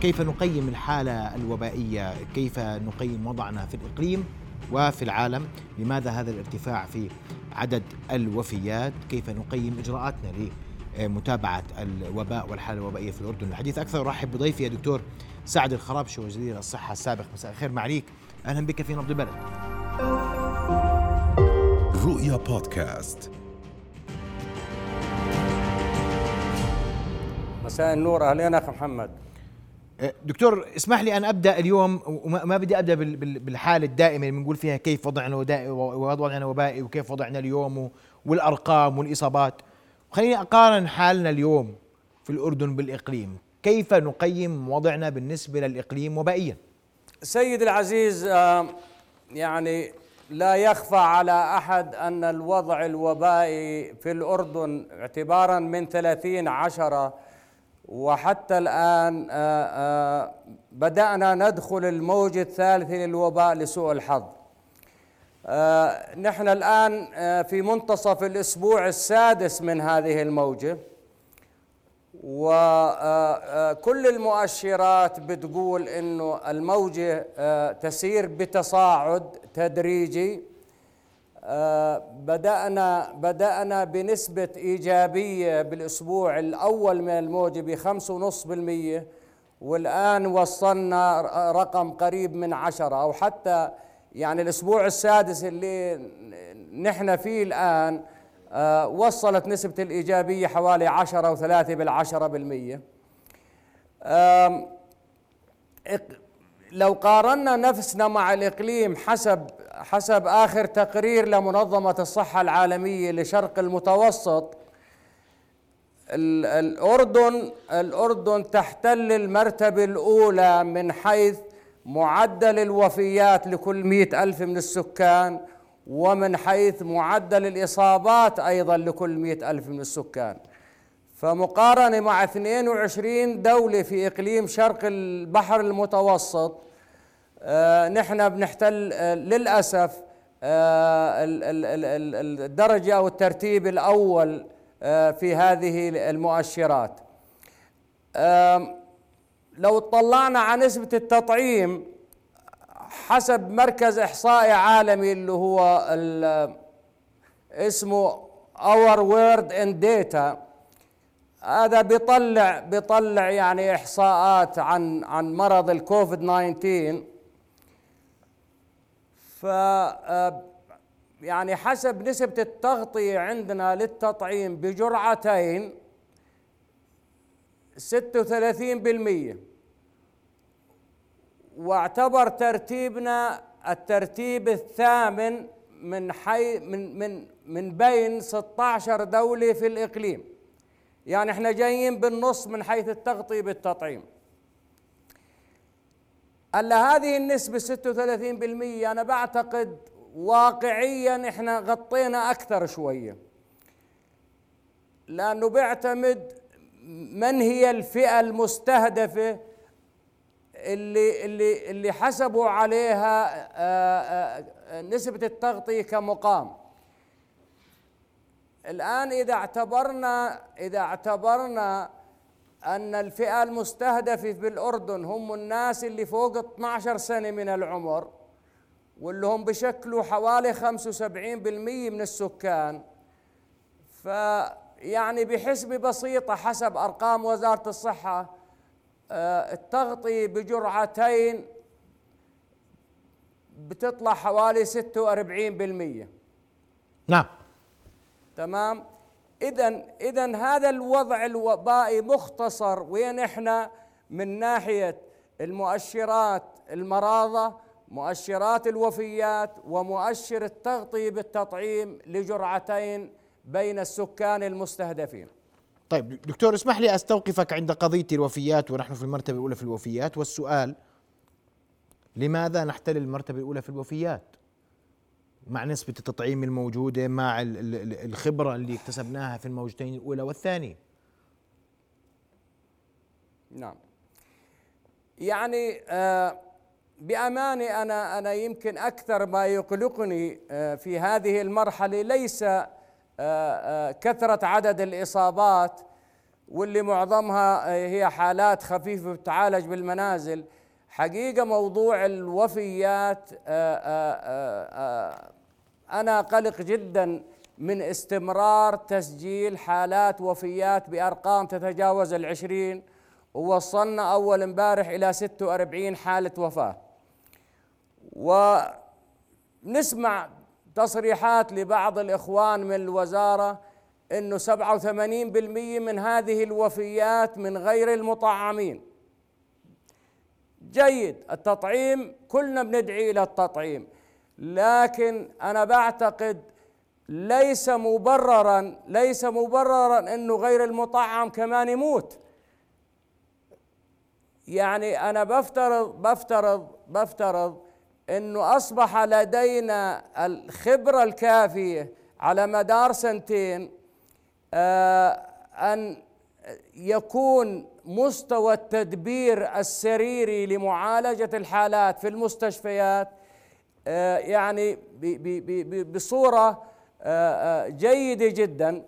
كيف نقيم الحالة الوبائية؟ كيف نقيم وضعنا في الإقليم وفي العالم؟ لماذا هذا الارتفاع في عدد الوفيات؟ كيف نقيم إجراءاتنا لمتابعة الوباء والحالة الوبائية في الأردن؟ الحديث أكثر. أرحب بضيفي يا دكتور سعد الخرابشي وزير الصحة السابق. مساء الخير. معليك أهلا بك في نبض البلد. رؤيا بودكاست. مساء النور. أهلين أخ محمد. دكتور اسمح لي أن أبدأ اليوم وما بدي أبدأ بالحالة الدائمة اللي بنقول فيها كيف وضعنا وضعنا وبائي وكيف وضعنا اليوم والأرقام والإصابات. خليني أقارن حالنا اليوم في الأردن بالإقليم. كيف نقيم وضعنا بالنسبة للإقليم وبائيا؟ سيد العزيز آه، يعني لا يخفى على أحد أن الوضع الوبائي في الأردن اعتبارا من 30 عشرة وحتى الآن آه، آه، بدأنا ندخل الموج الثالث للوباء لسوء الحظ. آه، نحن الآن في منتصف الأسبوع السادس من هذه الموجة. وكل المؤشرات بتقول إنه الموجة تسير بتصاعد تدريجي. بدأنا بدأنا بنسبة إيجابية بالأسبوع الأول من الموجة بخمس ونص بالمية والآن وصلنا رقم قريب من عشرة أو حتى يعني الأسبوع السادس اللي نحن فيه الآن آه، وصلت نسبة الإيجابية حوالي عشرة وثلاثة بالعشرة بالمية. لو قارنا نفسنا مع الإقليم حسب حسب آخر تقرير لمنظمة الصحة العالمية لشرق المتوسط الأردن الأردن تحتل المرتبة الأولى من حيث معدل الوفيات لكل مئة ألف من السكان ومن حيث معدل الإصابات أيضا لكل مئة ألف من السكان. فمقارنة مع 22 دولة في إقليم شرق البحر المتوسط نحن بنحتل آه، للأسف آه، الدرجة أو الترتيب الأول في هذه المؤشرات. لو اطلعنا على نسبة التطعيم حسب مركز إحصائي عالمي اللي هو اسمه Our World in Data هذا بيطلع بيطلع يعني إحصاءات عن عن مرض الكوفيد 19 ف آه، يعني حسب نسبة التغطية عندنا للتطعيم بجرعتين 36% واعتبر ترتيبنا الترتيب الثامن من حي من من من بين 16 دولة في الإقليم. يعني إحنا جايين بالنص من حيث التغطية بالتطعيم. هلا هذه النسبة 36% أنا بعتقد واقعيا إحنا غطينا أكثر شوية. لأنه بيعتمد من هي الفئة المستهدفة اللي اللي اللي حسبوا عليها آه، آه، نسبة التغطية كمقام. الآن إذا اعتبرنا إذا اعتبرنا أن الفئة المستهدفة بالأردن هم الناس اللي فوق 12 سنة من العمر واللي هم بشكلوا حوالي 75% من السكان. فيعني بحسبة بسيطة حسب أرقام وزارة الصحة آه، التغطية بجرعتين بتطلع حوالي 46% نعم. تمام؟ اذا اذا هذا الوضع الوبائي مختصر وين إحنا؟ من ناحية المؤشرات المراضه مؤشرات الوفيات ومؤشر التغطيه بالتطعيم لجرعتين بين السكان المستهدفين. طيب دكتور اسمح لي أستوقفك عند قضية الوفيات ونحن في المرتبة الأولى في الوفيات. والسؤال لماذا نحتل المرتبة الأولى في الوفيات؟ مع نسبة التطعيم الموجودة مع الخبرة اللي اكتسبناها في الموجتين الأولى والثانية. نعم. يعني آه بأمانة أنا أنا يمكن أكثر ما يقلقني آه في هذه المرحلة ليس آه آه كثرة عدد الإصابات واللي معظمها هي حالات خفيفة بتعالج بالمنازل. حقيقة موضوع الوفيات آه، آه، آه، أنا قلق جدا من استمرار تسجيل حالات وفيات بأرقام تتجاوز العشرين ووصلنا أول امبارح إلى 46 حالة وفاة. ونسمع تصريحات لبعض الإخوان من الوزارة أنه 87% من هذه الوفيات من غير المطعمين. جيد التطعيم كلنا بندعي إلى التطعيم. لكن أنا بعتقد ليس مبررا ليس مبررا إنه غير المطعم كمان يموت. يعني أنا بفترض بفترض بفترض إنه أصبح لدينا الخبرة الكافية على مدار سنتين آه أن يكون مستوى التدبير السريري لمعالجة الحالات في المستشفيات يعني بصورة آه، آه، جيدة جدا.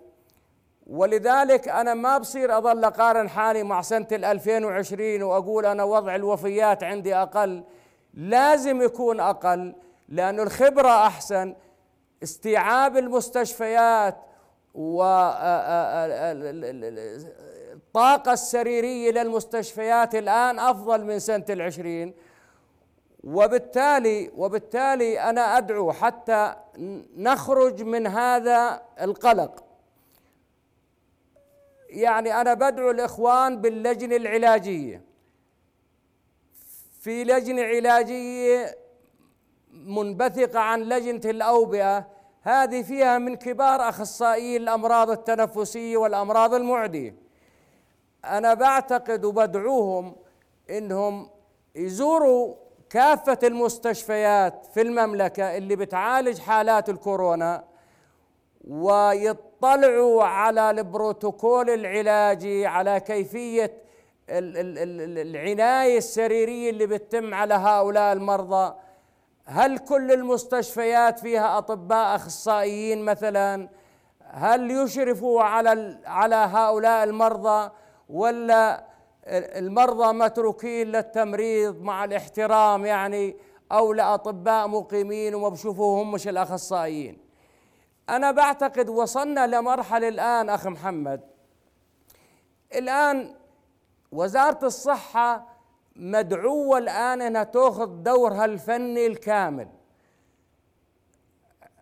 ولذلك أنا ما بصير أظل أقارن حالي مع سنة 2020 وأقول أنا وضع الوفيات عندي أقل. لازم يكون أقل لأن الخبرة أحسن استيعاب المستشفيات والطاقة السريرية للمستشفيات الآن أفضل من سنة العشرين. وبالتالي وبالتالي أنا أدعو حتى نخرج من هذا القلق. يعني أنا بدعو الإخوان باللجنة العلاجية. في لجنة علاجية منبثقة عن لجنة الأوبئة هذه فيها من كبار أخصائيي الأمراض التنفسية والأمراض المعدية. أنا بعتقد وبدعوهم إنهم يزوروا كافة المستشفيات في المملكة اللي بتعالج حالات الكورونا ويطلعوا على البروتوكول العلاجي على كيفية العناية السريرية اللي بتتم على هؤلاء المرضى. هل كل المستشفيات فيها أطباء أخصائيين مثلا؟ هل يشرفوا على على هؤلاء المرضى ولا المرضى متروكين للتمريض مع الاحترام يعني أو لأطباء مقيمين وما بشوفوهم مش الأخصائيين. أنا بعتقد وصلنا لمرحلة الآن أخ محمد. الآن وزارة الصحة مدعوة الآن إنها تأخذ دورها الفني الكامل.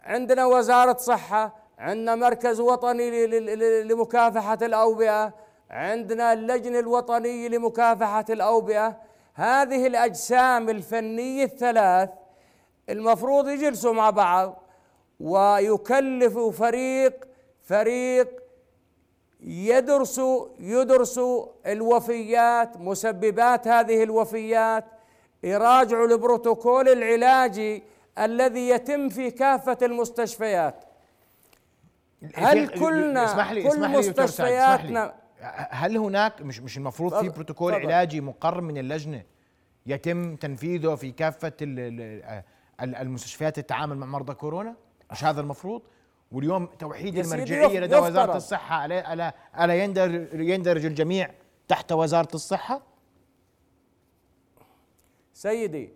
عندنا وزارة صحة عندنا مركز وطني لمكافحة الأوبئة عندنا اللجنه الوطنيه لمكافحة الأوبئة. هذه الأجسام الفنية الثلاث المفروض يجلسوا مع بعض ويكلفوا فريق فريق يدرسوا يدرسوا الوفيات مسببات هذه الوفيات يراجعوا البروتوكول العلاجي الذي يتم في كافة المستشفيات. هل كلنا اسمح لي كل مستشفياتنا هل هناك مش مش المفروض في بروتوكول طبعا. علاجي مقرر من اللجنة يتم تنفيذه في كافة المستشفيات التعامل مع مرضى كورونا؟ مش هذا المفروض؟ واليوم توحيد المرجعية لدى وزارة الصحة الا الا الا يندرج يندرج الجميع تحت وزارة الصحة؟ سيدي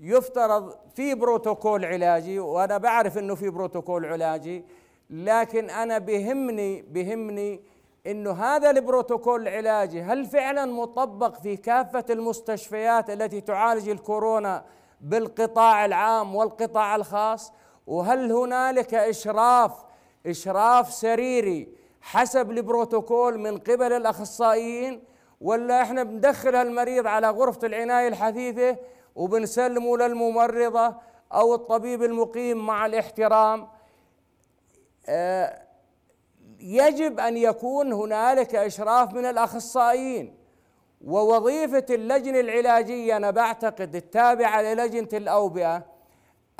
يفترض في بروتوكول علاجي وأنا بعرف إنه في بروتوكول علاجي لكن أنا بهمني بهمني إنه هذا البروتوكول العلاجي هل فعلا مطبق في كافة المستشفيات التي تعالج الكورونا بالقطاع العام والقطاع الخاص؟ وهل هنالك إشراف إشراف سريري حسب البروتوكول من قبل الأخصائيين؟ ولا إحنا بندخل المريض على غرفة العناية الحثيثه وبنسلمه للممرضة أو الطبيب المقيم مع الاحترام؟ آه يجب أن يكون هنالك إشراف من الأخصائيين. ووظيفة اللجنة العلاجية أنا بعتقد التابعة للجنة الأوبئة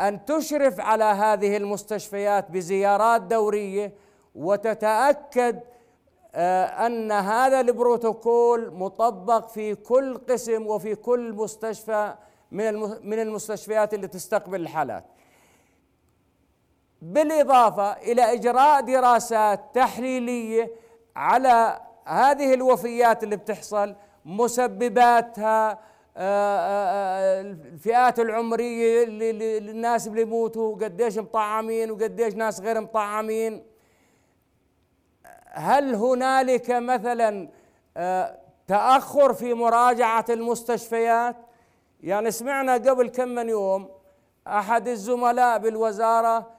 أن تشرف على هذه المستشفيات بزيارات دورية وتتأكد آه، أن هذا البروتوكول مطبق في كل قسم وفي كل مستشفى من من المستشفيات اللي تستقبل الحالات. بالإضافة إلى إجراء دراسات تحليلية على هذه الوفيات اللي بتحصل مسبباتها آه، آه، الفئات العمرية اللي الناس اللي يموتوا قديش مطعمين وقديش ناس غير مطعمين. هل هنالك مثلا تأخر في مراجعة المستشفيات؟ يعني سمعنا قبل كم من يوم أحد الزملاء بالوزارة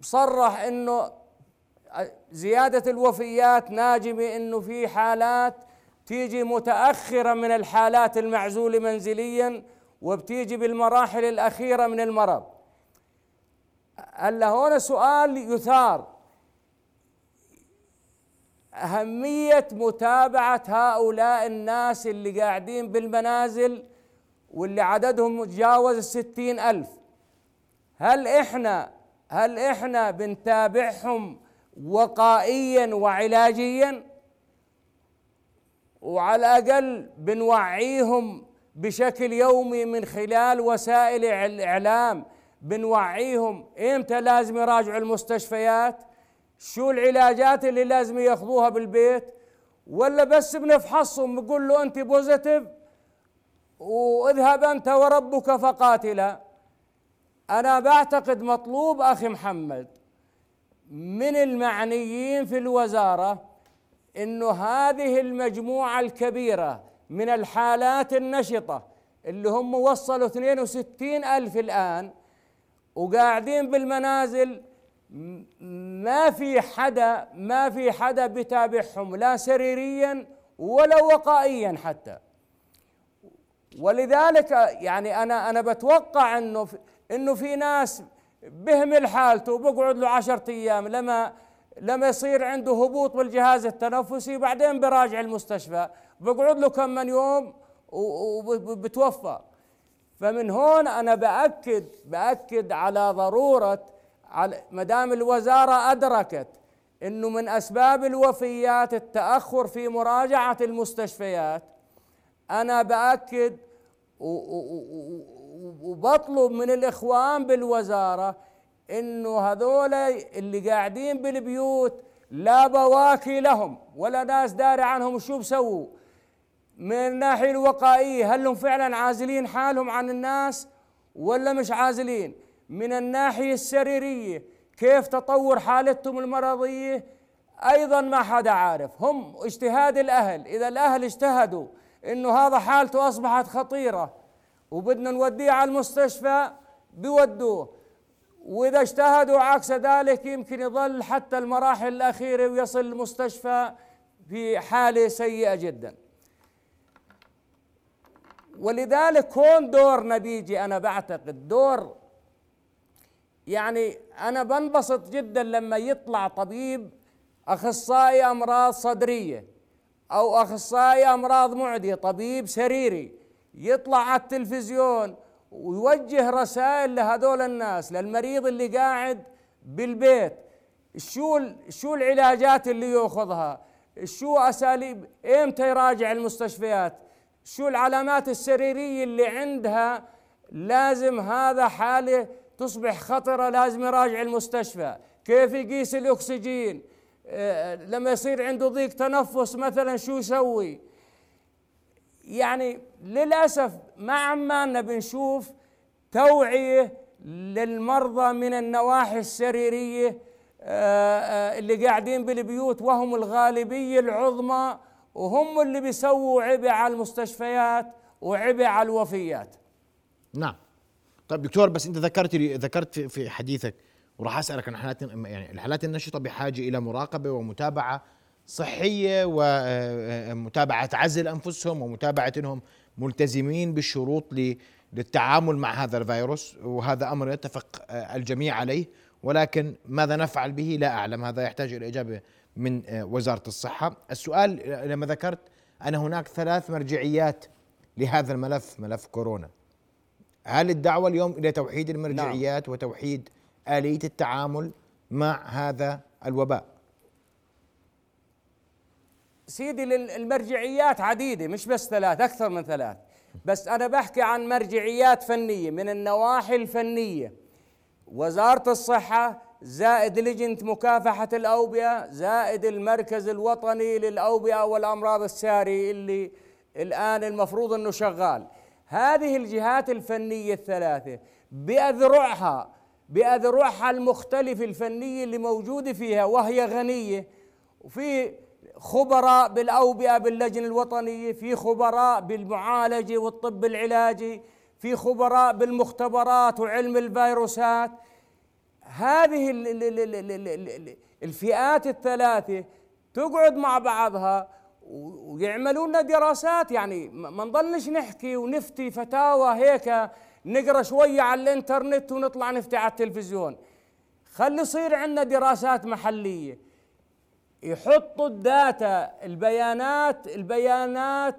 صرح إنه زيادة الوفيات ناجمة إنه في حالات تيجي متأخرة من الحالات المعزولة منزليا وبتيجي بالمراحل الأخيرة من المرض. هلأ هون سؤال يثار. أهمية متابعة هؤلاء الناس اللي قاعدين بالمنازل واللي عددهم تجاوز الستين ألف. هل إحنا هل إحنا بنتابعهم وقائيا وعلاجيا؟ وعلى الأقل بنوعيهم بشكل يومي من خلال وسائل الاعلام بنوعيهم. إمتى لازم يراجعوا المستشفيات؟ شو العلاجات اللي لازم ياخذوها بالبيت؟ ولا بس بنفحصهم بنقول له أنت بوزيتيف وإذهب أنت وربك فقاتلا. أنا بعتقد مطلوب أخي محمد من المعنيين في الوزارة أنه هذه المجموعة الكبيرة من الحالات النشطة اللي هم وصلوا 62 ألف الآن وقاعدين بالمنازل ما في حدا ما في حدا بتابعهم لا سريريا ولا وقائيا حتى. ولذلك يعني أنا أنا بتوقع إنه إنه في ناس بهمل حالته وبقعد له عشرة أيام لما لما يصير عنده هبوط بالجهاز التنفسي وبعدين براجع المستشفى. بقعد له كم من يوم وبتوفى. فمن هون أنا بأكد بأكد على ضرورة على ما دام الوزارة أدركت إنه من أسباب الوفيات التأخر في مراجعة المستشفيات أنا بأكد وبطلب من الإخوان بالوزارة إنه هذول اللي قاعدين بالبيوت لا بواكي لهم ولا ناس داري عنهم شو بسووا. من الناحية الوقائية هل هم فعلا عازلين حالهم عن الناس ولا مش عازلين؟ من الناحية السريرية كيف تطور حالتهم المرضية؟ أيضا ما حدا عارف. هم اجتهاد الأهل. إذا الأهل اجتهدوا إنه هذا حالته أصبحت خطيرة وبدنا نوديه على المستشفى بودوه وإذا اجتهدوا عكس ذلك يمكن يظل حتى المراحل الأخيرة ويصل المستشفى في حالة سيئة جدا. ولذلك هون دورنا بيجي أنا بعتقد دور يعني أنا بنبسط جدا لما يطلع طبيب أخصائي أمراض صدرية أو أخصائي أمراض معدية طبيب سريري يطلع على التلفزيون ويوجه رسائل لهذول الناس للمريض اللي قاعد بالبيت. شو شو العلاجات اللي يأخذها؟ شو أساليب؟ إمتى يراجع المستشفيات؟ شو العلامات السريرية اللي عندها؟ لازم هذا حالة تصبح خطرة لازم يراجع المستشفى. كيف يقيس الأكسجين؟ آه، لما يصير عنده ضيق تنفس مثلا شو يسوي؟ يعني للأسف ما عمالنا بنشوف توعية للمرضى من النواحي السريرية آه، آه، اللي قاعدين بالبيوت وهم الغالبية العظمى وهم اللي بيسووا عبء على المستشفيات وعبء على الوفيات. نعم. طيب دكتور بس انت ذكرت ذكرت في حديثك وراح أسألك عن حالات يعني الحالات النشطة بحاجة إلى مراقبة ومتابعة صحية ومتابعه عزل أنفسهم ومتابعة إنهم ملتزمين بالشروط للتعامل مع هذا الفيروس وهذا أمر يتفق الجميع عليه. ولكن ماذا نفعل به؟ لا أعلم. هذا يحتاج إلى إجابة من وزارة الصحة. السؤال لما ذكرت أن هناك ثلاث مرجعيات لهذا الملف ملف كورونا. هل الدعوة اليوم إلى توحيد المرجعيات نعم. وتوحيد آلية التعامل مع هذا الوباء؟ سيدي المرجعيات عديدة مش بس ثلاث أكثر من ثلاث. بس أنا بحكي عن مرجعيات فنية من النواحي الفنية. وزارة الصحة زائد لجنة مكافحة الأوبئة زائد المركز الوطني للأوبئة والأمراض الساري اللي الآن المفروض أنه شغال. هذه الجهات الفنية الثلاثة بأذرعها بأذرعها المختلفة الفنية اللي موجودة فيها وهي غنية. وفي خبراء بالأوبئة باللجنة الوطنية في خبراء بالمعالجة والطب العلاجي في خبراء بالمختبرات وعلم الفيروسات. هذه الفئات الثلاثة تقعد مع بعضها ويعملوا لنا دراسات. يعني ما نضلش نحكي ونفتي فتاوى هيك نقرأ شوية على الإنترنت ونطلع نفتي على التلفزيون. خلي يصير عندنا دراسات محلية. يحطوا الداتا البيانات البيانات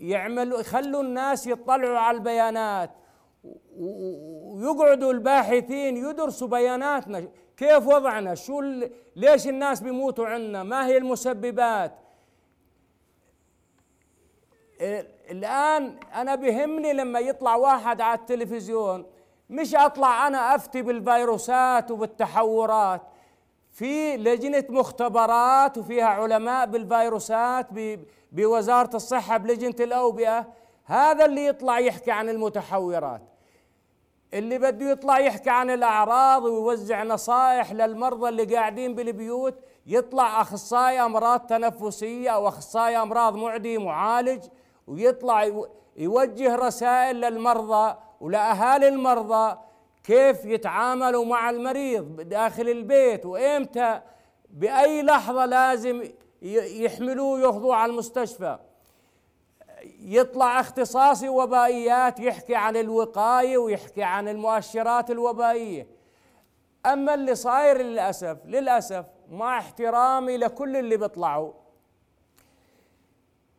يعملوا يخلوا الناس يطلعوا على البيانات. ويقعدوا الباحثين يدرسوا بياناتنا. كيف وضعنا؟ شو ليش الناس بيموتوا عنا ما هي المسببات؟ الآن أنا بهمني لما يطلع واحد على التلفزيون مش أطلع أنا أفتي بالفيروسات وبالتحورات. في لجنة مختبرات وفيها علماء بالفيروسات بوزارة الصحة بلجنة الأوبئة. هذا اللي يطلع يحكي عن المتحورات. اللي بده يطلع يحكي عن الأعراض ويوزع نصائح للمرضى اللي قاعدين بالبيوت يطلع أخصائي أمراض تنفسية أو أخصائي أمراض معدي معالج ويطلع يوجه رسائل للمرضى ولأهالي المرضى كيف يتعاملوا مع المريض داخل البيت وإمتى؟ بأي لحظة لازم يحملوه ياخذوه على المستشفى. يطلع اختصاصي وبائيات يحكي عن الوقاية ويحكي عن المؤشرات الوبائية. أما اللي صاير للأسف للأسف مع احترامي لكل اللي بيطلعوا.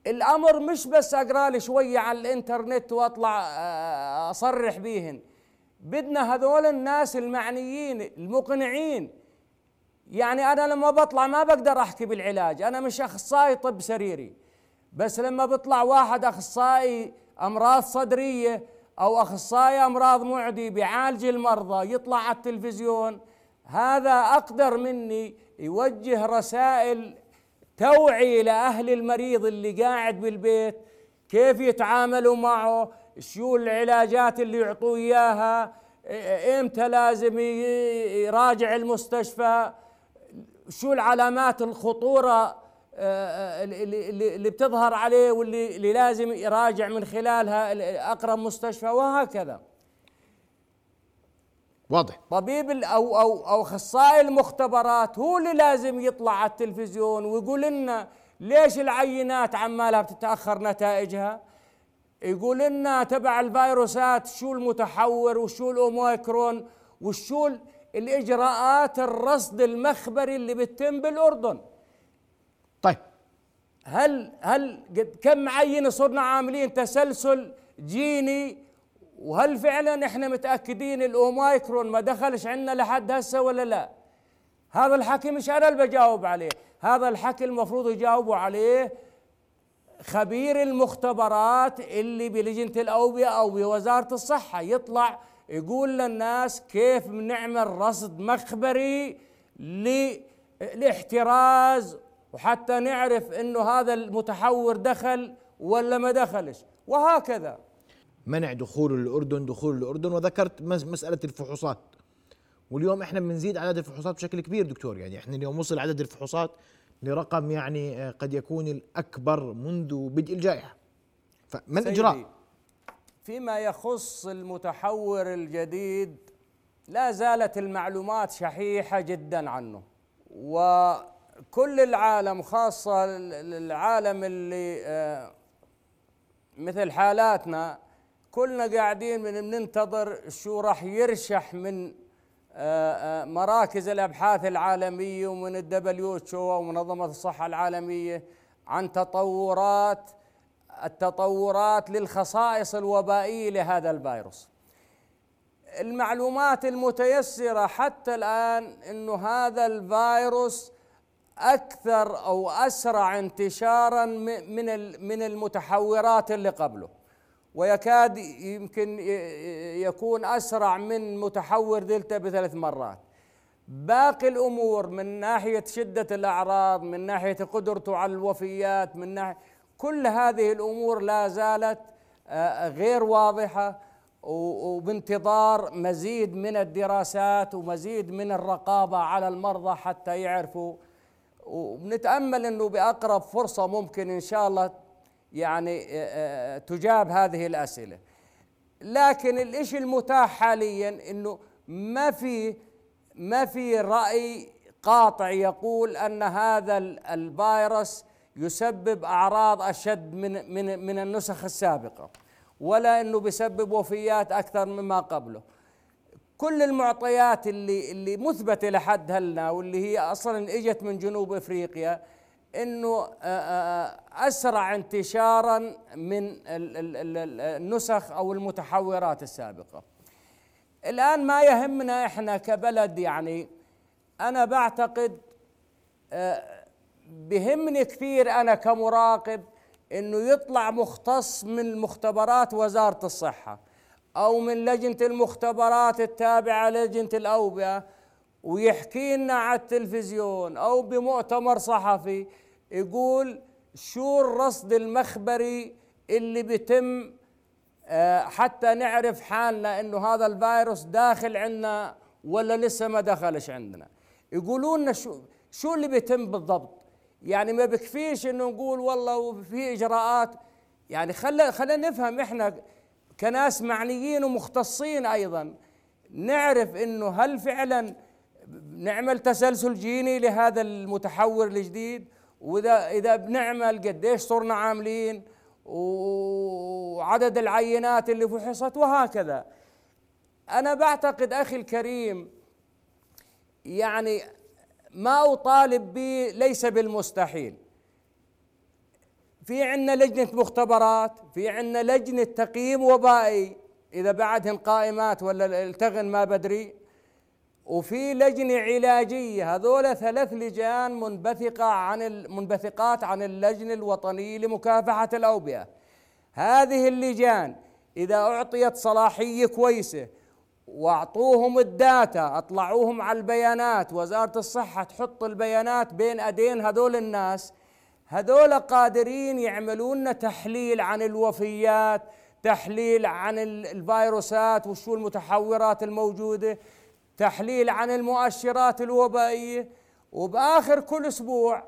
الأمر مش بس أقرأ لي شوية على الإنترنت وأطلع آه، أصرح بيهن. بدنا هذول الناس المعنيين المقنعين. يعني أنا لما بطلع ما بقدر أحكي بالعلاج أنا مش أخصائي طب سريري. بس لما بيطلع واحد أخصائي أمراض صدرية أو أخصائي أمراض معدي بيعالج المرضى يطلع على التلفزيون هذا أقدر مني يوجه رسائل توعي لأهل المريض اللي قاعد بالبيت كيف يتعاملوا معه شو العلاجات اللي يعطوه إياها؟ إمتى لازم يراجع المستشفى؟ شو العلامات الخطورة آه، اللي بتظهر عليه واللي اللي لازم يراجع من خلالها أقرب مستشفى؟ وهكذا. واضح. طبيب أو أو أو أخصائي المختبرات هو اللي لازم يطلع على التلفزيون ويقول لنا ليش العينات عمالها بتتأخر نتائجها؟ يقول لنا تبع الفيروسات شو المتحور وشو الأوميكرون وشو الإجراءات الرصد المخبري اللي بتتم بالأردن. طيب. هل هل كم عينة صرنا عاملين تسلسل جيني؟ وهل فعلا إحنا متأكدين الأوميكرون ما دخلش عندنا لحد هسه ولا لا؟ هذا الحكي مش أنا اللي بجاوب عليه هذا الحكي المفروض يجاوبوا عليه خبير المختبرات اللي بلجنة الأوبئة أو بوزارة الصحة يطلع يقول للناس كيف بنعمل رصد مخبري للاحتراز وحتى نعرف إنه هذا المتحور دخل ولا ما دخلش. وهكذا. منع دخول الأردن دخول الأردن وذكرت مسألة الفحوصات. واليوم إحنا بنزيد عدد الفحوصات بشكل كبير دكتور يعني إحنا اليوم وصل عدد الفحوصات لرقم يعني آه، قد يكون الأكبر منذ بدء الجائحة. فما الاجراء فيما يخص المتحور الجديد لا زالت المعلومات شحيحة جدا عنه. وكل العالم خاصة العالم اللي آه، مثل حالاتنا كلنا قاعدين من بننتظر شو راح يرشح من مراكز الأبحاث العالمية ومن ال WHO منظمه الصحة العالمية عن تطورات التطورات للخصائص الوبائية لهذا الفيروس. المعلومات المتيسرة حتى الآن إنه هذا الفيروس أكثر أو أسرع انتشارا من من المتحورات اللي قبله. ويكاد يمكن يكون أسرع من متحور دلتا بثلاث مرات. باقي الأمور من ناحية شدة الأعراض من ناحية قدرته على الوفيات من ناحية كل هذه الأمور لا زالت آه، غير واضحة وبانتظار مزيد من الدراسات ومزيد من الرقابة على المرضى حتى يعرفوا. وبنتامل إنه بأقرب فرصة ممكن إن شاء الله يعني آه، آه، تجاب هذه الأسئلة. لكن الإشي المتاح حاليا إنه ما في ما في رأي قاطع يقول أن هذا الفيروس يسبب أعراض أشد من من من النسخ السابقة ولا إنه بيسبب وفيات أكثر مما قبله. كل المعطيات اللي اللي مثبتة لحد هلنا واللي هي أصلا إجت من جنوب إفريقيا إنه آه، آه، آه، أسرع انتشارا من النسخ أو المتحورات السابقة. الآن ما يهمنا إحنا كبلد يعني أنا بعتقد بهمني كثير أنا كمراقب إنه يطلع مختص من مختبرات وزارة الصحة أو من لجنة المختبرات التابعة لجنة الأوبئة ويحكي لنا على التلفزيون أو بمؤتمر صحفي يقول شو الرصد المخبري اللي بيتم آه، حتى نعرف حالنا إنه هذا الفيروس داخل عندنا ولا لسه ما دخلش عندنا. يقولوا لنا شو شو اللي بيتم بالضبط؟ يعني ما بكفيش إنه نقول والله في إجراءات. يعني خلينا خلينا نفهم إحنا كناس معنيين ومختصين أيضا. نعرف إنه هل فعلا نعمل تسلسل جيني لهذا المتحور الجديد وإذا إذا بنعمل قديش صرنا عاملين وعدد العينات اللي فحصت وهكذا. أنا بعتقد أخي الكريم يعني ما أطالب به ليس بالمستحيل. في عندنا لجنة مختبرات في عندنا لجنة تقييم وبائي إذا بعدهن قائمات ولا التغن ما بدري. وفي لجنة علاجية هذول ثلاث لجان منبثقة عن المنبثقات عن اللجنة الوطنية لمكافحة الأوبئة. هذه اللجان إذا أعطيت صلاحية كويسة واعطوهم الداتا اطلعوهم على البيانات وزارة الصحة تحط البيانات بين أدين هذول الناس هذول قادرين يعملون تحليل عن الوفيات تحليل عن الفيروسات وشو المتحورات الموجودة. تحليل عن المؤشرات الوبائية وبآخر كل أسبوع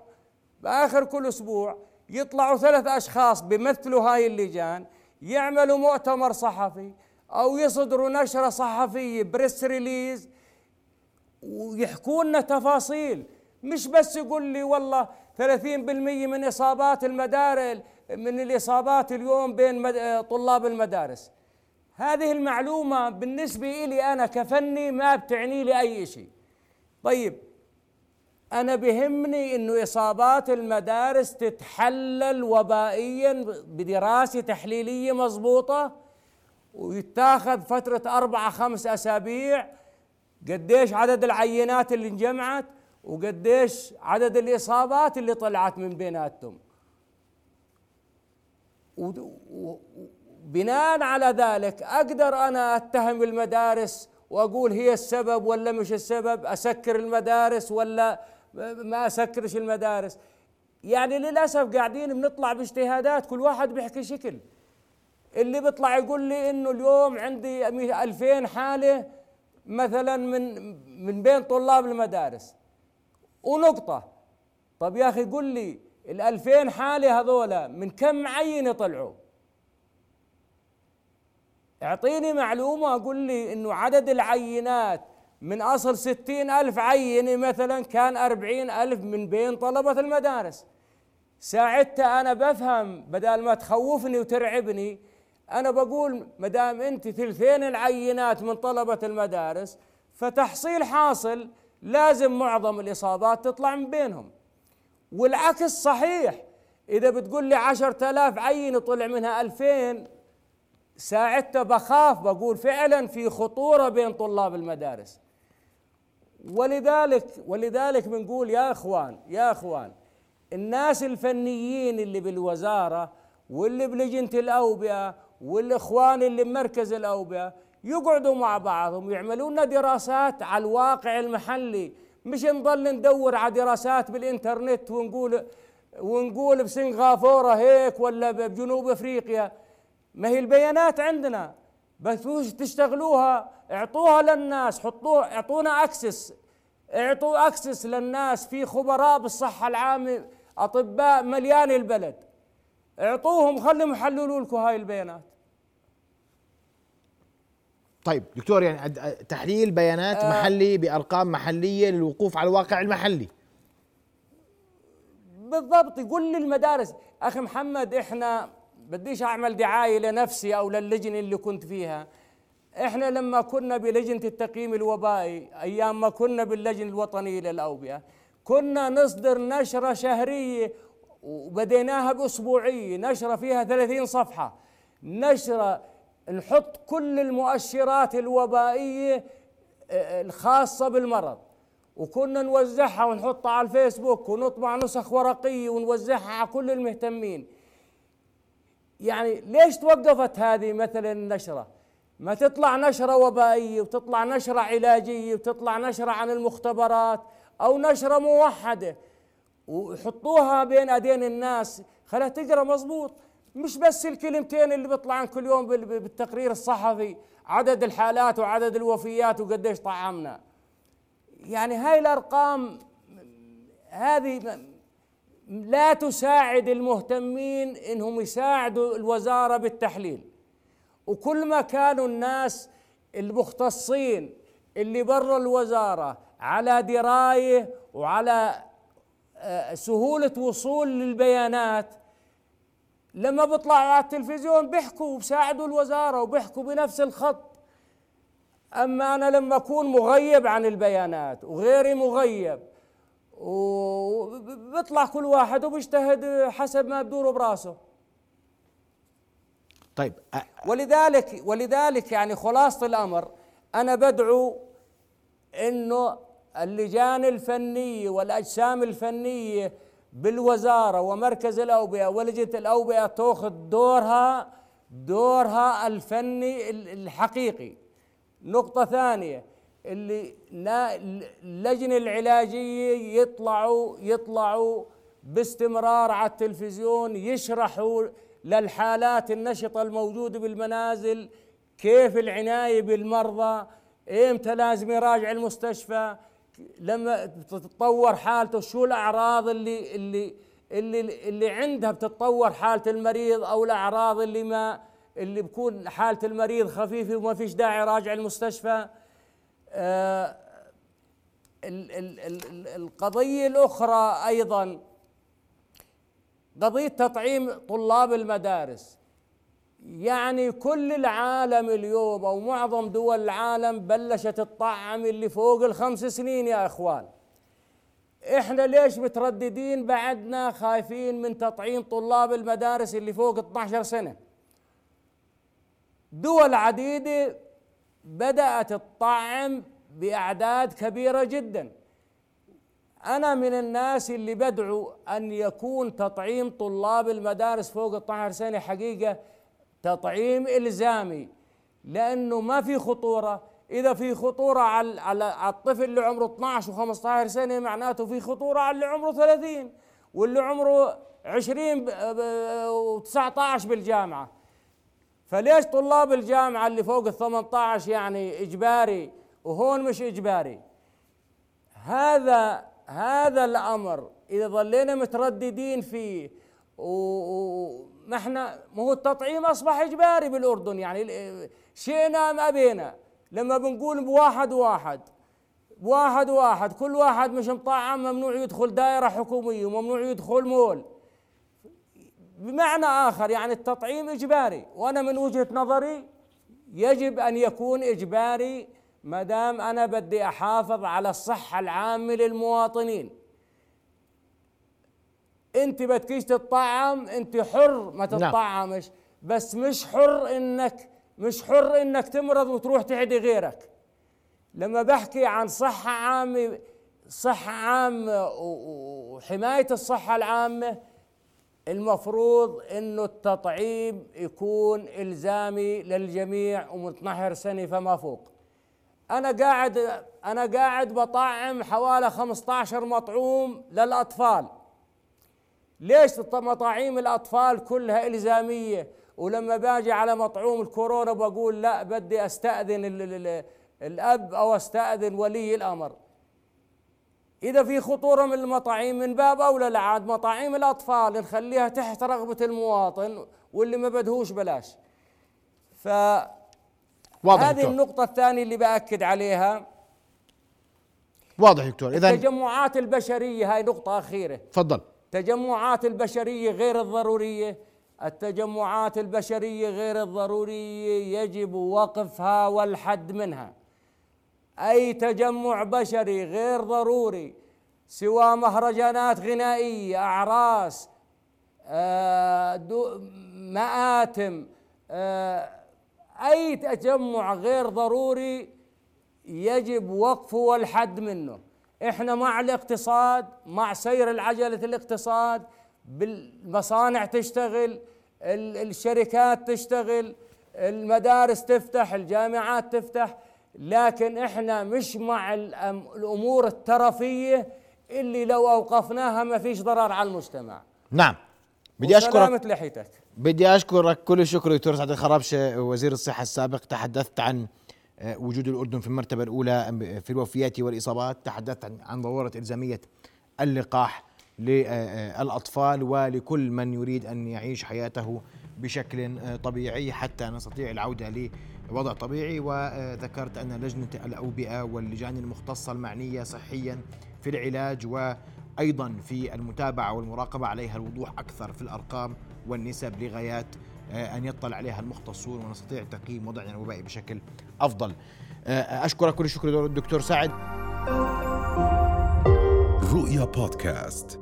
بآخر كل أسبوع يطلعوا ثلاث أشخاص بيمثلوا هاي اللجان يعملوا مؤتمر صحفي أو يصدروا نشرة صحفية press release ويحكوا لنا تفاصيل. مش بس يقول لي والله 30% من إصابات المدارس من الإصابات اليوم بين طلاب المدارس. هذه المعلومة بالنسبة لي أنا كفني ما بتعني لي أي شيء طيب أنا بهمني إنه إصابات المدارس تتحلل وبائيا بدراسة تحليلية مضبوطة ويتاخذ فترة أربعة خمس أسابيع قديش عدد العينات اللي انجمعت وقديش عدد الإصابات اللي طلعت من بيناتهم. بناء على ذلك أقدر أنا أتهم المدارس وأقول هي السبب ولا مش السبب؟ أسكر المدارس ولا ما أسكرش المدارس؟ يعني للأسف قاعدين بنطلع باجتهادات كل واحد بيحكي شكل. اللي بيطلع يقول لي إنه اليوم عندي 2000 حالة مثلا من من بين طلاب المدارس. ونقطة. طب يا أخي قل لي ال 2000 حالة هذولا من كم عينة طلعوا؟ اعطيني معلومة أقول لي أنه عدد العينات من أصل ستين ألف عينة مثلا كان أربعين ألف من بين طلبة المدارس. ساعدتها أنا بفهم بدل ما تخوفني وترعبني أنا بقول مدام أنت ثلثين العينات من طلبة المدارس فتحصيل حاصل لازم معظم الإصابات تطلع من بينهم. والعكس صحيح إذا بتقول لي عشرة آلاف عينة طلع منها ألفين ساعدت بخاف بقول فعلا في خطورة بين طلاب المدارس. ولذلك ولذلك بنقول يا إخوان يا إخوان الناس الفنيين اللي بالوزارة واللي بلجنة الأوبئة والإخوان اللي بمركز الأوبئة يقعدوا مع بعضهم ويعملوا لنا دراسات على الواقع المحلي. مش نضل ندور على دراسات بالإنترنت ونقول ونقول بسنغافورة هيك ولا بجنوب أفريقيا. ما هي البيانات عندنا؟ بس تشتغلوها؟ اعطوها للناس حطوها اعطونا اكسس اعطوا اكسس للناس في خبراء بالصحة العامة أطباء مليان البلد. اعطوهم خليهم يحللوا لكم هاي البيانات. طيب دكتور يعني تحليل بيانات آه. محلي بأرقام محلية للوقوف على الواقع المحلي. بالضبط يقول للمدارس أخي محمد إحنا بديش أعمل دعاية لنفسي أو للجنه اللي كنت فيها. إحنا لما كنا بلجنة التقييم الوبائي أيام ما كنا باللجنة الوطنية للأوبئة كنا نصدر نشرة شهرية وبديناها بأسبوعية نشرة فيها 30 صفحة. نشرة نحط كل المؤشرات الوبائية آه، الخاصة بالمرض. وكنا نوزعها ونحطها على الفيسبوك ونطبع نسخ ورقية ونوزعها على كل المهتمين. يعني ليش توقفت هذه مثلا النشرة؟ ما تطلع نشرة وبائيه وتطلع نشرة علاجية وتطلع نشرة عن المختبرات أو نشرة موحدة. ويحطوها بين أيدين الناس خلها تقرأ مضبوط. مش بس الكلمتين اللي بيطلعن كل يوم بالتقرير الصحفي عدد الحالات وعدد الوفيات وقديش طعمنا. يعني هاي الأرقام هذه لا تساعد المهتمين إنهم يساعدوا الوزارة بالتحليل. وكل ما كانوا الناس المختصين اللي برا الوزارة على دراية وعلى آه، سهولة وصول للبيانات لما بيطلعوا على التلفزيون بيحكوا وبساعدوا الوزارة وبيحكوا بنفس الخط. أما أنا لما أكون مغيب عن البيانات وغيري مغيب وبيطلع كل واحد وبيجتهد حسب ما بدوره براسه. طيب ولذلك ولذلك يعني خلاصة الأمر أنا بدعو إنه اللجان الفنيه والأجسام الفنيه بالوزارة ومركز الأوبئة ولجنة الأوبئة تأخذ دورها دورها الفني الحقيقي. نقطة ثانية اللي اللجنة العلاجية يطلعوا يطلعوا باستمرار على التلفزيون يشرحوا للحالات النشطة الموجودة بالمنازل كيف العناية بالمرضى إمتى لازم يراجع المستشفى لما تتطور حالته شو الأعراض اللي اللي اللي اللي عندها بتتطور حالة المريض أو الأعراض اللي ما اللي بكون حالة المريض خفيفة وما فيش داعي يراجع المستشفى؟ آه ال ال ال القضية الأخرى أيضا قضية تطعيم طلاب المدارس. يعني كل العالم اليوم أو معظم دول العالم بلشت تطعم اللي فوق الخمس سنين يا إخوان. إحنا ليش مترددين بعدنا خايفين من تطعيم طلاب المدارس اللي فوق 12 سنة؟ دول عديدة بدأت تطعم بأعداد كبيرة جدا. أنا من الناس اللي بدعو أن يكون تطعيم طلاب المدارس فوق 12 سنة حقيقة تطعيم إلزامي لأنه ما في خطورة. إذا في خطورة على على الطفل اللي عمره 12 و15 سنة معناته في خطورة على اللي عمره 30 واللي عمره 20 و19 بالجامعة. فليش طلاب الجامعة اللي فوق ال 18 يعني إجباري وهون مش إجباري؟ هذا هذا الأمر إذا ظلينا مترددين فيه و ما إحنا ما هو التطعيم أصبح إجباري بالأردن يعني شئنا أم أبينا. لما بنقول بواحد واحد بواحد واحد كل واحد مش مطعم ممنوع يدخل دائرة حكومية وممنوع يدخل مول. بمعنى آخر يعني التطعيم إجباري. وأنا من وجهة نظري يجب أن يكون إجباري ما دام أنا بدي أحافظ على الصحة العامة للمواطنين. أنت بدكيش تطعم أنت حر ما نعم. تطعمش بس مش حر إنك مش حر إنك تمرض وتروح تعدي غيرك. لما بحكي عن صحة عامة صحة عامة وحماية الصحة العامة المفروض إنه التطعيم يكون إلزامي للجميع ومن 12 سنة فما فوق. أنا قاعد أنا قاعد بطعم حوالي 15 مطعوم للأطفال. ليش مطاعيم الأطفال كلها إلزامية؟ ولما باجي على مطعوم الكورونا بقول لا بدي أستأذن الأب أو أستأذن ولي الأمر. إذا في خطورة من المطاعيم من باب أولى لعاد مطاعيم الأطفال نخليها تحت رغبة المواطن واللي ما بدهوش بلاش. ف واضح هذه دكتور. النقطة الثانية اللي بأكد عليها. واضح دكتور. إذا التجمعات البشرية هاي نقطة أخيرة. تفضل. التجمعات البشرية غير الضرورية. التجمعات البشرية غير الضرورية يجب وقفها والحد منها. أي تجمع بشري غير ضروري سوى مهرجانات غنائية أعراس آه مآتم آه أي تجمع غير ضروري يجب وقفه والحد منه. إحنا مع الاقتصاد مع سير العجلة الاقتصاد بالمصانع تشتغل الشركات تشتغل المدارس تفتح الجامعات تفتح لكن إحنا مش مع الأمور الترفيه اللي لو أوقفناها ما فيش ضرر على المجتمع. نعم. بدي أشكرك. لحيتك. بدي أشكرك. كل الشكر دكتور سعد الخرابشه وزير الصحة السابق. تحدثت عن آه، وجود الأردن في المرتبة الأولى في الوفيات والإصابات. تحدثت عن, ضرورة إلزامية اللقاح للاطفال ولكل من يريد أن يعيش حياته بشكل آه، طبيعي حتى نستطيع العودة لوضع طبيعي وذكرت أن لجنة الأوبئة واللجان المختصة المعنية صحيا في العلاج وأيضا في المتابعة والمراقبة عليها الوضوح أكثر في الأرقام والنسب لغايات آه، أن يطلع عليها المختصون ونستطيع تقييم وضعنا الوبائي بشكل أفضل. آه، أشكرك كل الشكر الدكتور سعد. رؤيا بودكاست